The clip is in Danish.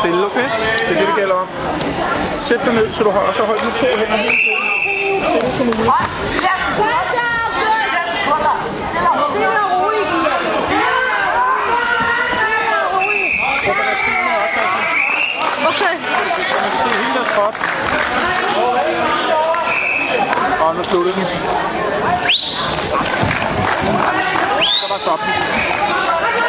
stille, okay? Det er det, det gælder om. Sæt dig ned, så du holder, så hold med to hænder helt stille som muligt. Okay. Så man kan se hele deres krop. Og nu slutter den. Så bare stop den.